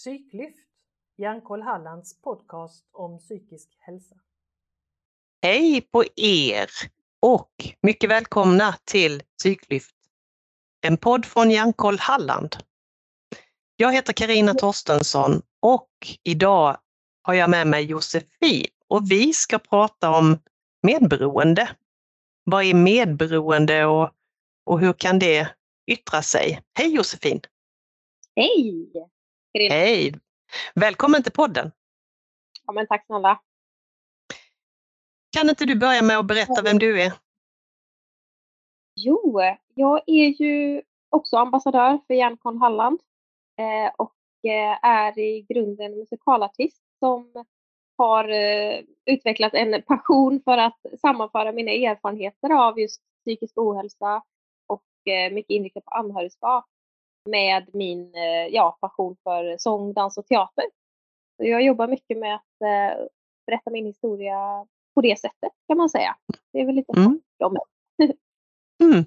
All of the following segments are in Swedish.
Psyklyft, Hjärnkoll Hallands podcast om psykisk hälsa. Hej på er och mycket välkomna till Psyklyft, en podd från Hjärnkoll Halland. Jag heter Karina Torstensson och idag har jag med mig Josefin och vi ska prata om medberoende. Vad är medberoende och, och hur kan det yttra sig? Hej Josefin! Hej! Karina. Hej! Välkommen till podden! Ja, men tack snälla! Kan inte du börja med att berätta vem du är? Jo, jag är ju också ambassadör för Hjärnkonst Halland eh, och eh, är i grunden musikalartist som har eh, utvecklat en passion för att sammanföra mina erfarenheter av just psykisk ohälsa och mycket inriktat på anhörigskap med min ja, passion för sång, dans och teater. Så jag jobbar mycket med att berätta min historia på det sättet kan man säga. Det är väl lite mm. om mm. mm.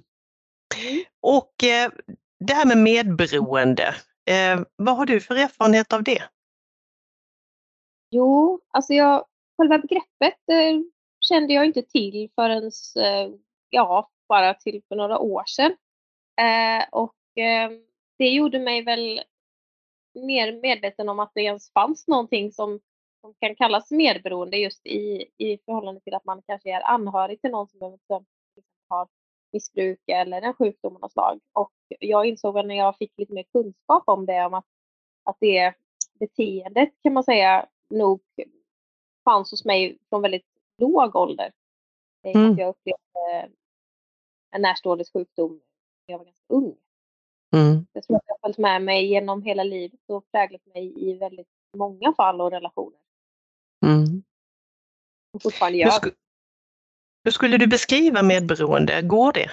Och eh, det här med medberoende, eh, vad har du för erfarenhet av det? Jo, alltså jag, själva begreppet eh, kände jag inte till förrän eh, ja, bara till för några år sedan. Eh, och eh, det gjorde mig väl mer medveten om att det ens fanns någonting som som kan kallas medberoende just i, i förhållande till att man kanske är anhörig till någon som har missbruk eller en sjukdom av något slag. Och jag insåg när jag fick lite mer kunskap om det, om att, att det beteendet kan man säga nog fanns hos mig från väldigt låg ålder. Mm. Att jag upplevde en närståendes sjukdom när jag var ganska ung. Mm. Jag tror att det har följt med mig genom hela livet och präglat mig i väldigt många fall och relationer. Mm. Och fortfarande gör. Hur, sk hur skulle du beskriva medberoende? Går det?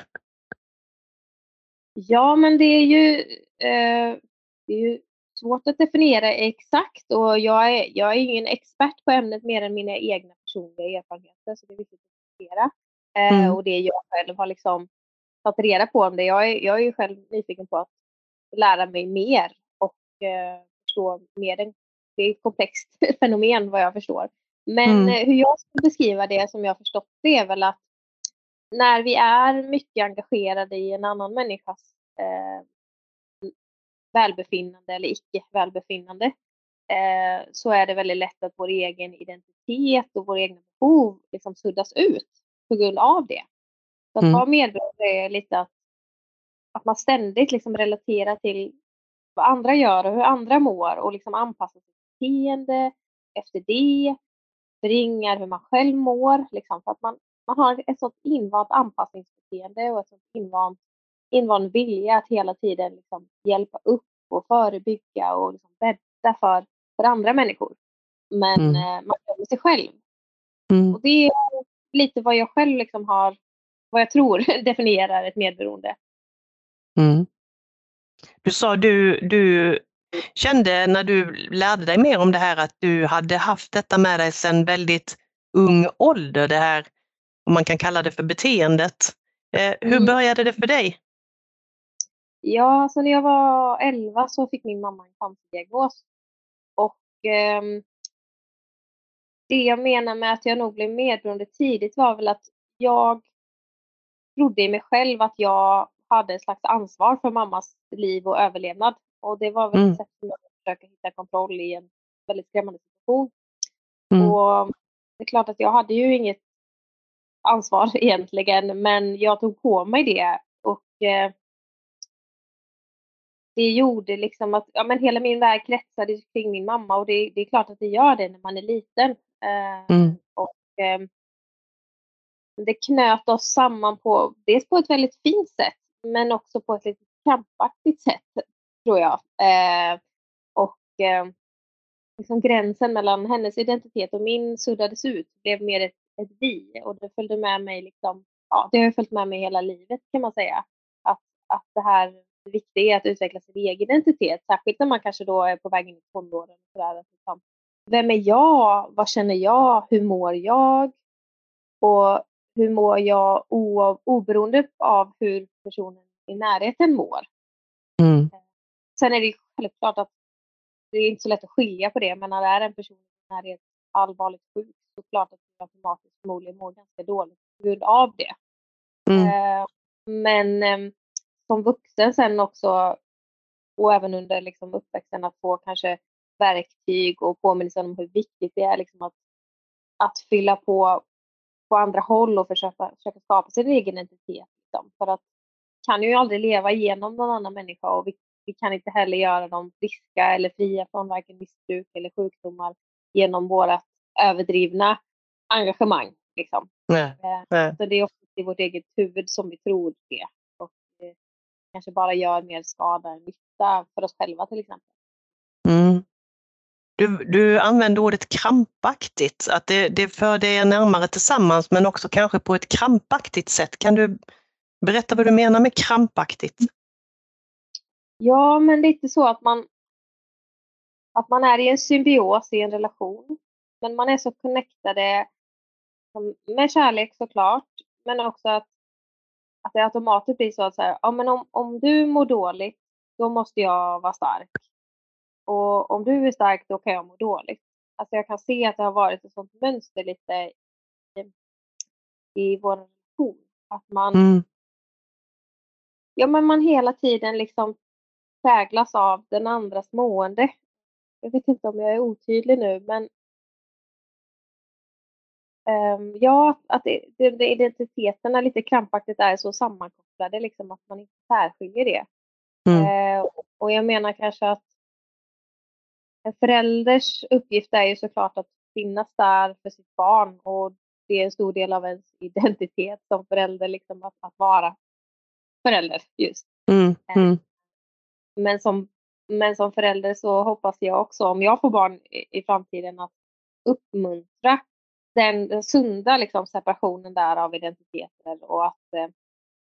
Ja, men det är ju, eh, det är ju svårt att definiera exakt och jag är, jag är ingen expert på ämnet mer än mina egna personliga erfarenheter så det är viktigt att diskutera. Eh, mm. Och det jag själv har liksom tagit reda på om det. Jag är, jag är ju själv nyfiken på att lära mig mer och eh, förstå mer det är ett komplext fenomen vad jag förstår. Men mm. Eh, hur jag skulle beskriva det som jag förstått det är väl att när vi är mycket engagerade i en annan människas eh, välbefinnande eller icke välbefinnande eh, så är det väldigt lätt att vår egen identitet och våra egna behov liksom suddas ut på grund av det. Så att mm. vara medveten är lite att, att man ständigt liksom relaterar till vad andra gör och hur andra mår och liksom anpassar sig beteende efter det, förringar hur man själv mår. Liksom, för att man, man har ett sånt invant anpassningsbeteende och ett sånt invant, invant vilja att hela tiden liksom hjälpa upp och förebygga och liksom bädda för, för andra människor. Men mm. eh, man glömmer sig själv. Mm. Och det är lite vad jag själv liksom har, vad jag tror definierar ett medberoende. Mm. Du sa du, du kände när du lärde dig mer om det här att du hade haft detta med dig sedan väldigt ung ålder, det här, om man kan kalla det för beteendet. Eh, hur mm. började det för dig? Ja, så när jag var 11 så fick min mamma en cancerdiagnos. Och eh, det jag menar med att jag nog blev medberoende tidigt var väl att jag trodde i mig själv att jag hade ett slags ansvar för mammas liv och överlevnad. Och det var väl mm. ett sätt som jag försöka hitta kontroll i en väldigt skrämmande situation. Mm. Och det är klart att jag hade ju inget ansvar egentligen, men jag tog på mig det. Och eh, det gjorde liksom att ja, men hela min värld kretsade kring min mamma och det, det är klart att det gör det när man är liten. Eh, mm. Och eh, det knöt oss samman på, dels på ett väldigt fint sätt, men också på ett lite krampaktigt sätt tror jag. Eh, och eh, liksom gränsen mellan hennes identitet och min suddades ut, blev mer ett, ett vi och det följde med mig liksom, ja, det har följt med mig hela livet kan man säga. Att, att det här det viktiga är att utveckla sin egen identitet, särskilt när man kanske då är på väg in i tonåren. liksom, vem är jag? Vad känner jag? Hur mår jag? Och hur mår jag oberoende av hur personen i närheten mår? Mm. Sen är det självklart att det är inte så lätt att skilja på det, men när det är en person som är allvarligt sjuk så klart att du automatiskt förmodligen mår ganska dåligt på grund av det. Mm. Eh, men eh, som vuxen sen också och även under liksom, uppväxten att få kanske verktyg och påminnelser om hur viktigt det är liksom, att, att fylla på på andra håll och försöka, försöka skapa sin egen identitet. Liksom. För att kan ju aldrig leva igenom någon annan människa och vi, vi kan inte heller göra dem friska eller fria från varken missbruk eller sjukdomar genom våra överdrivna engagemang. Liksom. Nej, Eh, nej. Så det är ofta i vårt eget huvud som vi tror det. Och det kanske bara gör mer skada än nytta för oss själva till exempel. Mm. Du, du använde ordet krampaktigt, att det, det för dig närmare tillsammans men också kanske på ett krampaktigt sätt. Kan du berätta vad du menar med krampaktigt? Ja, men lite så att man att man är i en symbios i en relation. Men man är så connectade med kärlek såklart, men också att, att det automatiskt blir så att så här, ja, men om, om du mår dåligt, då måste jag vara stark. Och om du är stark, då kan jag må dåligt. Alltså jag kan se att det har varit ett sånt mönster lite i, i vår relation. Att man, Mm. ja, men man hela tiden liksom präglas av den andras mående. Jag vet inte om jag är otydlig nu, men ehm, ja, att det, det, det, identiteterna lite krampaktigt är så sammankopplade, liksom att man inte särskiljer det. Mm. Eh, och jag menar kanske att en förälders uppgift är ju såklart att finnas där för sitt barn och det är en stor del av ens identitet som förälder, liksom att, att vara förälder just. Mm. Mm. Men som, men som förälder så hoppas jag också, om jag får barn i, i framtiden, att uppmuntra den, den sunda liksom, separationen där av identiteter och att, eh,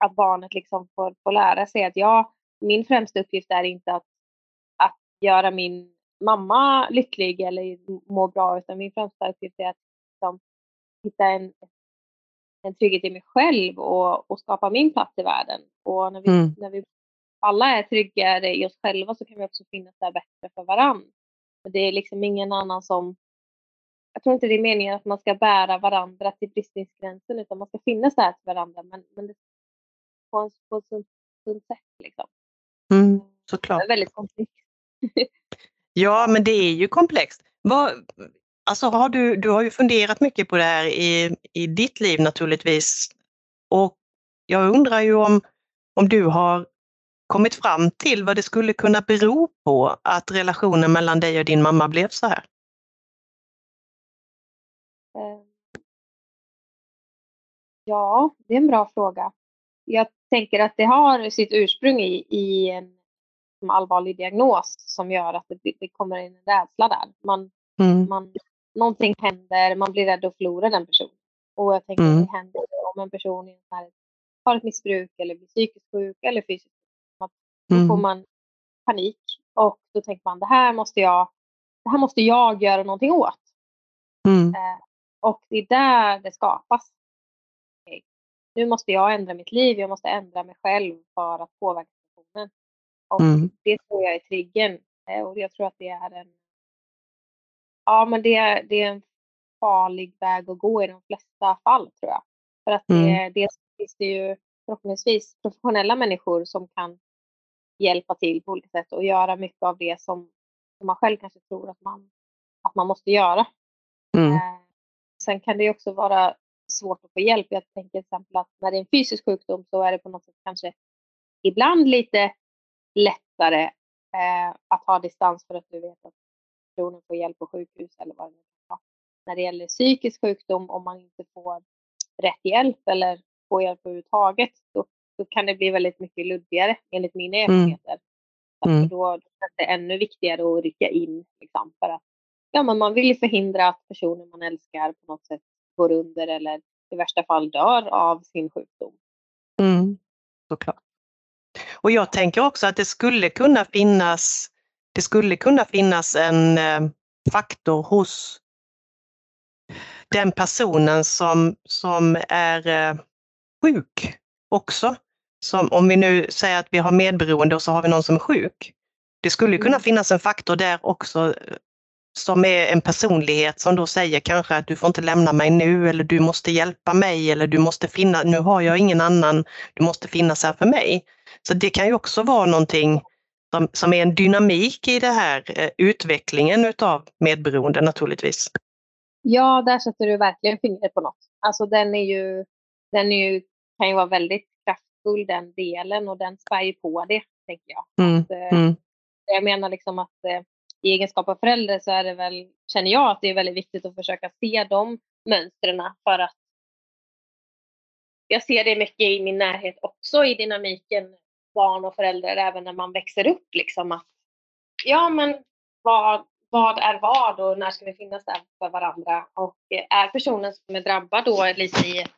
att barnet liksom får, får lära sig att ja, min främsta uppgift är inte att, att göra min mamma lycklig eller må bra, utan min främsta uppgift är att liksom, hitta en, en trygghet i mig själv och, och skapa min plats i världen. Och när vi, Mm. när vi alla är tryggare i oss själva så kan vi också finnas där bättre för varann. Och Det är liksom ingen annan som... Jag tror inte det är meningen att man ska bära varandra till bristningsgränsen utan man ska finnas där till varandra men, men det, på, en, på ett sunt, sätt. Liksom. Mm. Det Såklart. är väldigt komplext. Ja, men det är ju komplext. Vad, alltså har du, du har ju funderat mycket på det här i, i ditt liv naturligtvis. Och jag undrar ju om, om du har kommit fram till vad det skulle kunna bero på att relationen mellan dig och din mamma blev så här. Ehm. Ja, det är en bra fråga. Jag tänker att det har sitt ursprung i, i en som allvarlig diagnos som gör att det, det kommer in en rädsla där. Man, Mm. man, någonting händer, man blir rädd att förlora den personen. Och jag tänker Mm. att det händer om en person här, har ett missbruk eller blir psykiskt sjuk eller fysiskt sjuk. Då får Mm. man panik och då tänker man det här måste jag, det här måste jag göra någonting åt. Mm. Eh, och det är där det skapas. Nu måste jag ändra mitt liv, jag måste ändra mig själv för att påverka. Och Mm. det tror jag är triggern. Eh, och jag tror att det är en Ja men det är, det är en farlig väg att gå i de flesta fall tror jag. För att det, Mm. dels finns det ju förhoppningsvis professionella människor som kan hjälpa till på olika sätt och göra mycket av det som, som man själv kanske tror att man, att man måste göra. Mm. Eh, Sen kan det ju också vara svårt att få hjälp. Jag tänker till exempel att när det är en fysisk sjukdom så är det på något sätt kanske ibland lite lättare eh, att ha distans för att du vet att personen får hjälp på sjukhus eller vad det nu kan vara. När det gäller psykisk sjukdom, om man inte får rätt hjälp eller får hjälp överhuvudtaget, då, då kan det bli väldigt mycket luddigare enligt mina erfarenheter. Så Mm. Då, då är det ännu viktigare att rycka in liksom, för att ja, men man vill ju förhindra att personen man älskar på något sätt går under eller i värsta fall dör av sin sjukdom. Mm, såklart. Och jag tänker också att det skulle kunna finnas, det skulle kunna finnas en eh, faktor hos den personen som, som är eh, sjuk också. Som, om vi nu säger att vi har medberoende och så har vi någon som är sjuk. Det skulle kunna Mm. finnas en faktor där också eh, som är en personlighet som då säger kanske att du får inte lämna mig nu eller du måste hjälpa mig eller du måste finna, nu har jag ingen annan, du måste finnas här för mig. Så det kan ju också vara någonting som, som är en dynamik i det här eh, utvecklingen utav medberoende naturligtvis. Ja, där sätter du verkligen fingret på något. Alltså den är ju, den är ju, kan ju vara väldigt kraftfull den delen och den spär ju på det, tänker jag. Mm, Att, eh, mm, Jag menar liksom att eh, i egenskap av förälder så är det väl, känner jag att det är väldigt viktigt att försöka se de mönstren för att jag ser det mycket i min närhet också i dynamiken barn och föräldrar även när man växer upp liksom att ja men vad, vad är vad och när ska vi finnas där för varandra? Och är personen som är drabbad då lite i ett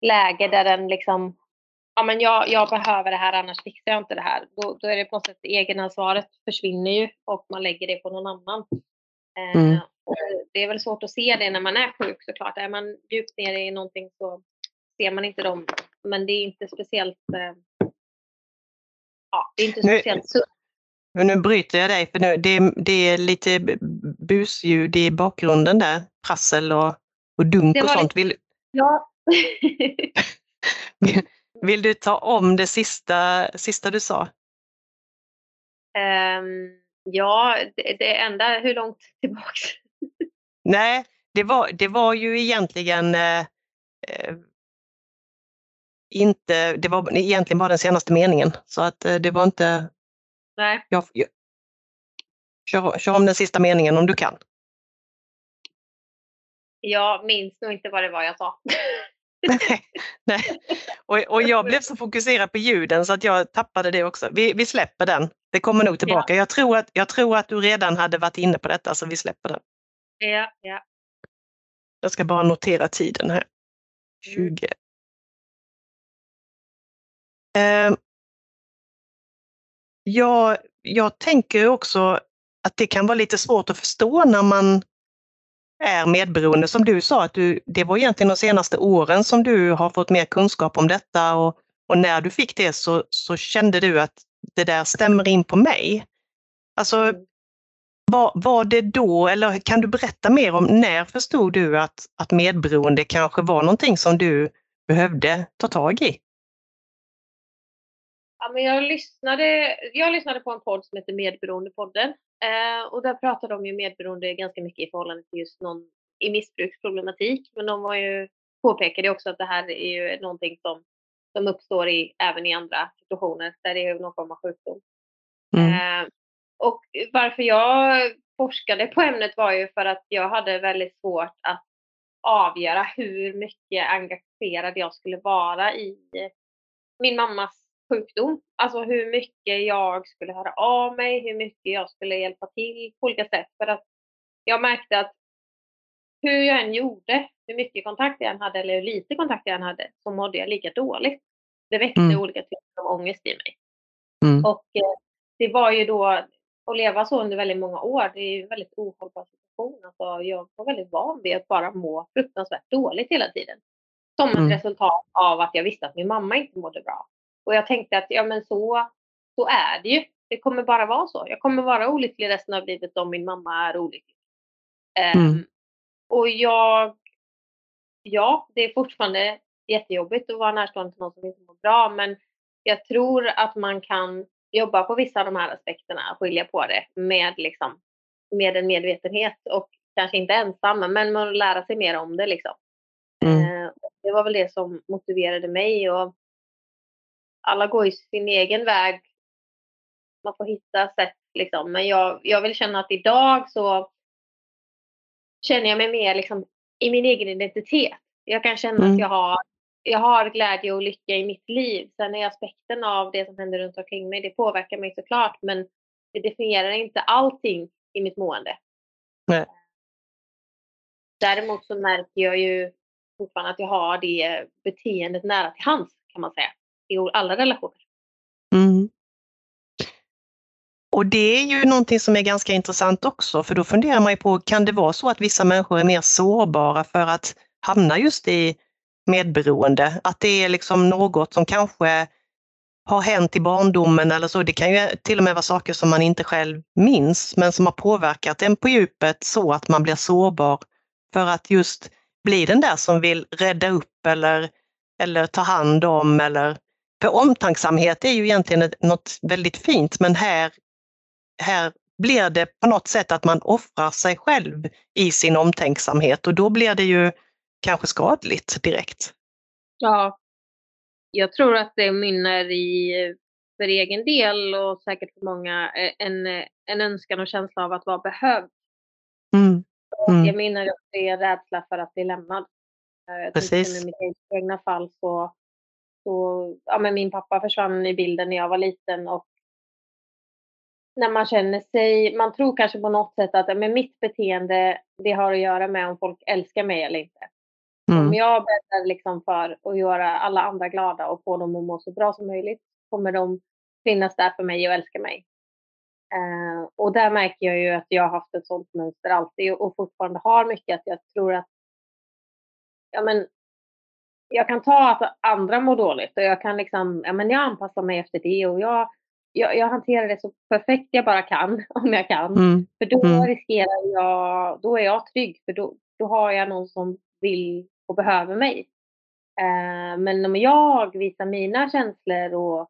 läge där den liksom ja men jag, jag behöver det här annars fixar jag inte det här. Då, då är det på något sätt egenansvaret försvinner ju och man lägger det på någon annan. Eh, Mm. och det är väl svårt att se det när man är sjuk såklart. Är man djupt nere i någonting så ser man inte dem. Men det är inte speciellt eh, ja, det är inte speciellt sunt. Men nu bryter jag dig för nu, det, det är lite busljud i bakgrunden där, prassel och, och dunk och sånt. Vill, Ja. vill du ta om det sista, sista du sa? Ehm, ja, det, det enda, hur långt tillbaks? Nej, det var, det var ju egentligen eh, eh, inte, det var egentligen bara den senaste meningen. Så att eh, det var inte, Nej. jag, jag, kör, kör om den sista meningen om du kan. Jag minns nog inte vad det var jag sa. Nej, nej. Och, och jag blev så fokuserad på ljuden så att jag tappade det också. Vi, vi släpper den. Det kommer nog tillbaka. Jag, tror att, jag tror att du redan hade varit inne på detta så vi släpper den. Ja, ja. Jag ska bara notera tiden här. 20. Eh, jag, jag tänker också att det kan vara lite svårt att förstå när man är medberoende. Som du sa, att du, det var egentligen de senaste åren som du har fått mer kunskap om detta och, och när du fick det så, så kände du att det där stämmer in på mig. Alltså, Mm. var, var det då, eller kan du berätta mer om när förstod du att, att medberoende kanske var någonting som du behövde ta tag i? Ja, men jag, lyssnade, jag lyssnade på en podd som heter Medberoendepodden. Eh, och där pratade de ju medberoende ganska mycket i förhållande till just någon i missbruksproblematik. Men de var ju, påpekade också att det här är ju någonting som, som uppstår i, även i andra situationer där det är någon form av sjukdom. Mm. Eh, och varför jag forskade på ämnet var ju för att jag hade väldigt svårt att avgöra hur mycket engagerad jag skulle vara i min mammas sjukdom. Alltså hur mycket jag skulle höra av mig, hur mycket jag skulle hjälpa till på olika sätt. För att jag märkte att hur jag än gjorde, hur mycket kontakt jag än hade eller hur lite kontakt jag än hade, så mådde jag lika dåligt. Det väckte Mm. olika typer av ångest i mig. Mm. Och eh, det var ju då, att leva så under väldigt många år, det är ju en väldigt ohållbar situation. Alltså, jag var väldigt van vid att bara må fruktansvärt dåligt hela tiden. Som ett Mm. resultat av att jag visste att min mamma inte mådde bra. Och jag tänkte att ja men så, så är det ju. Det kommer bara vara så. Jag kommer vara olycklig resten av livet om min mamma är olycklig. Ehm, Mm. och jag, ja det är fortfarande jättejobbigt att vara närstående till någon som inte mår bra men jag tror att man kan jobba på vissa av de här aspekterna, skilja på det med, liksom, med en medvetenhet och kanske inte ensam men man lära sig mer om det. Liksom. Mm. Eh, och det var väl det som motiverade mig. Och alla går ju sin egen väg. Man får hitta sätt. Liksom. Men jag, jag vill känna att idag så känner jag mig mer liksom, i min egen identitet. Jag kan känna Mm. att jag har, jag har glädje och lycka i mitt liv. Sen är aspekten av det som händer runt omkring mig, det påverkar mig såklart. Men det definierar inte allting i mitt mående. Nej. Däremot så märker jag ju fortfarande att jag har det beteendet nära till hands kan man säga. I alla relationer. Mm. Och det är ju någonting som är ganska intressant också, för då funderar man ju på, kan det vara så att vissa människor är mer sårbara för att hamna just i medberoende? Att det är liksom något som kanske har hänt i barndomen eller så. Det kan ju till och med vara saker som man inte själv minns men som har påverkat en på djupet så att man blir sårbar för att just bli den där som vill rädda upp eller, eller ta hand om eller för omtanksamhet är ju egentligen något väldigt fint men här, här blir det på något sätt att man offrar sig själv i sin omtänksamhet och då blir det ju kanske skadligt direkt. Ja, jag tror att det mynnar i, för egen del och säkert för många, en, en önskan och känsla av att vara behövd. Mm. Mm. Jag mynnar också i en rädsla för att bli lämnad. Jag Precis. I mitt egna fall så, så ja, men min pappa försvann i bilden när jag var liten och när man känner sig, man tror kanske på något sätt att men mitt beteende, det har att göra med om folk älskar mig eller inte. Mm. Om jag bäddar liksom för att göra alla andra glada och få dem att må så bra som möjligt kommer de finnas där för mig och älska mig. Uh, och där märker jag ju att jag har haft ett sånt mönster alltid och fortfarande har mycket att jag tror att ja, men, jag kan ta att andra mår dåligt och jag kan liksom, ja men jag anpassar mig efter det och jag, jag, jag hanterar det så perfekt jag bara kan om jag kan. Mm. För då mm. riskerar jag, då är jag trygg för då, då har jag någon som vill och behöver mig. Eh, men om jag visar mina känslor och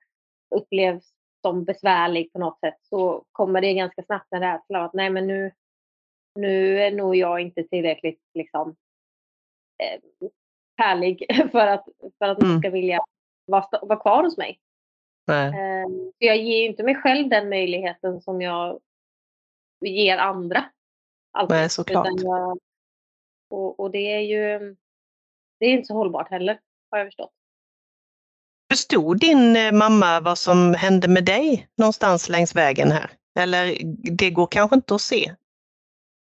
upplevs som besvärlig på något sätt så kommer det ganska snabbt en rädsla att nej men nu, nu är nog jag inte tillräckligt liksom eh, härlig för att, för att mm. man ska vilja vara, vara kvar hos mig. Eh, jag ger ju inte mig själv den möjligheten som jag ger andra. Alltid. Nej, såklart. Jag, och, och det är ju det är inte så hållbart heller, har jag förstått. Förstod din eh, mamma vad som hände med dig någonstans längs vägen här? Eller det går kanske inte att se?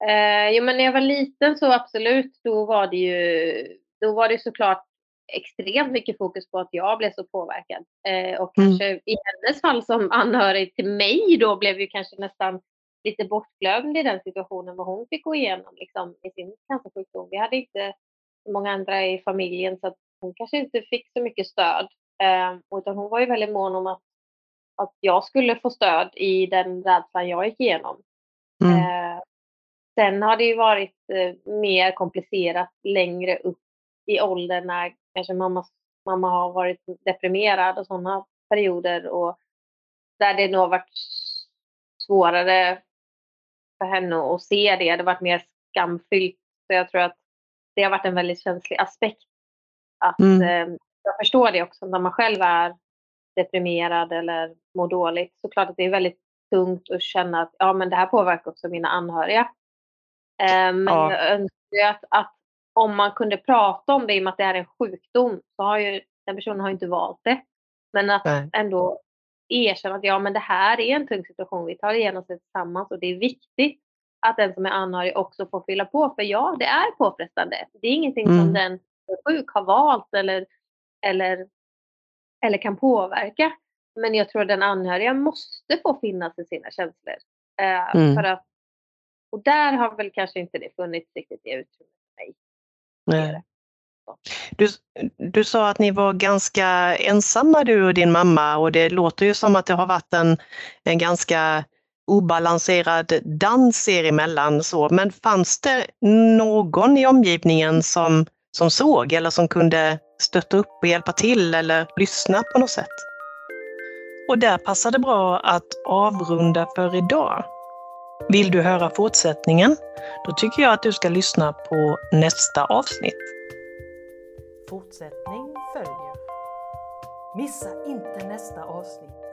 Eh, jo, men när jag var liten så absolut, då var det ju då var det såklart extremt mycket fokus på att jag blev så påverkad. Eh, och mm. kanske i hennes fall som anhörig till mig då blev ju kanske nästan lite bortglömd i den situationen vad hon fick gå igenom liksom, i sin cancersjukdom. Vi hade inte många andra i familjen så att hon kanske inte fick så mycket stöd. Eh, utan hon var ju väldigt mån om att, att jag skulle få stöd i den rädslan jag gick igenom. Mm. Eh, sen har det ju varit eh, mer komplicerat längre upp i åldern när kanske mamma, mamma har varit deprimerad och sådana perioder och där det nog har varit svårare för henne att se det. Det har varit mer skamfyllt. Så jag tror att det har varit en väldigt känslig aspekt. Att, mm. eh, jag förstår det också när man själv är deprimerad eller mår dåligt. Såklart att det är väldigt tungt att känna att ja, men det här påverkar också mina anhöriga. Eh, men ja. jag önskar att, att om man kunde prata om det i och med att det är en sjukdom så har ju den personen har inte valt det. Men att Nej. ändå erkänna att ja men det här är en tung situation, vi tar igenom det tillsammans och det är viktigt att den som är anhörig också får fylla på. För ja, det är påfrestande. Det är ingenting mm. som den som är sjuk har valt eller, eller, eller kan påverka. Men jag tror att den anhöriga måste få finnas i sina känslor. Eh, mm. för att, och där har väl kanske inte det funnits riktigt i utrymmet. Du, du sa att ni var ganska ensamma du och din mamma och det låter ju som att det har varit en, en ganska obalanserad dans er emellan. Så. Men fanns det någon i omgivningen som, som såg eller som kunde stötta upp och hjälpa till eller lyssna på något sätt? Och där passar det bra att avrunda för idag. Vill du höra fortsättningen? Då tycker jag att du ska lyssna på nästa avsnitt. Fortsättning följer. Missa inte nästa avsnitt.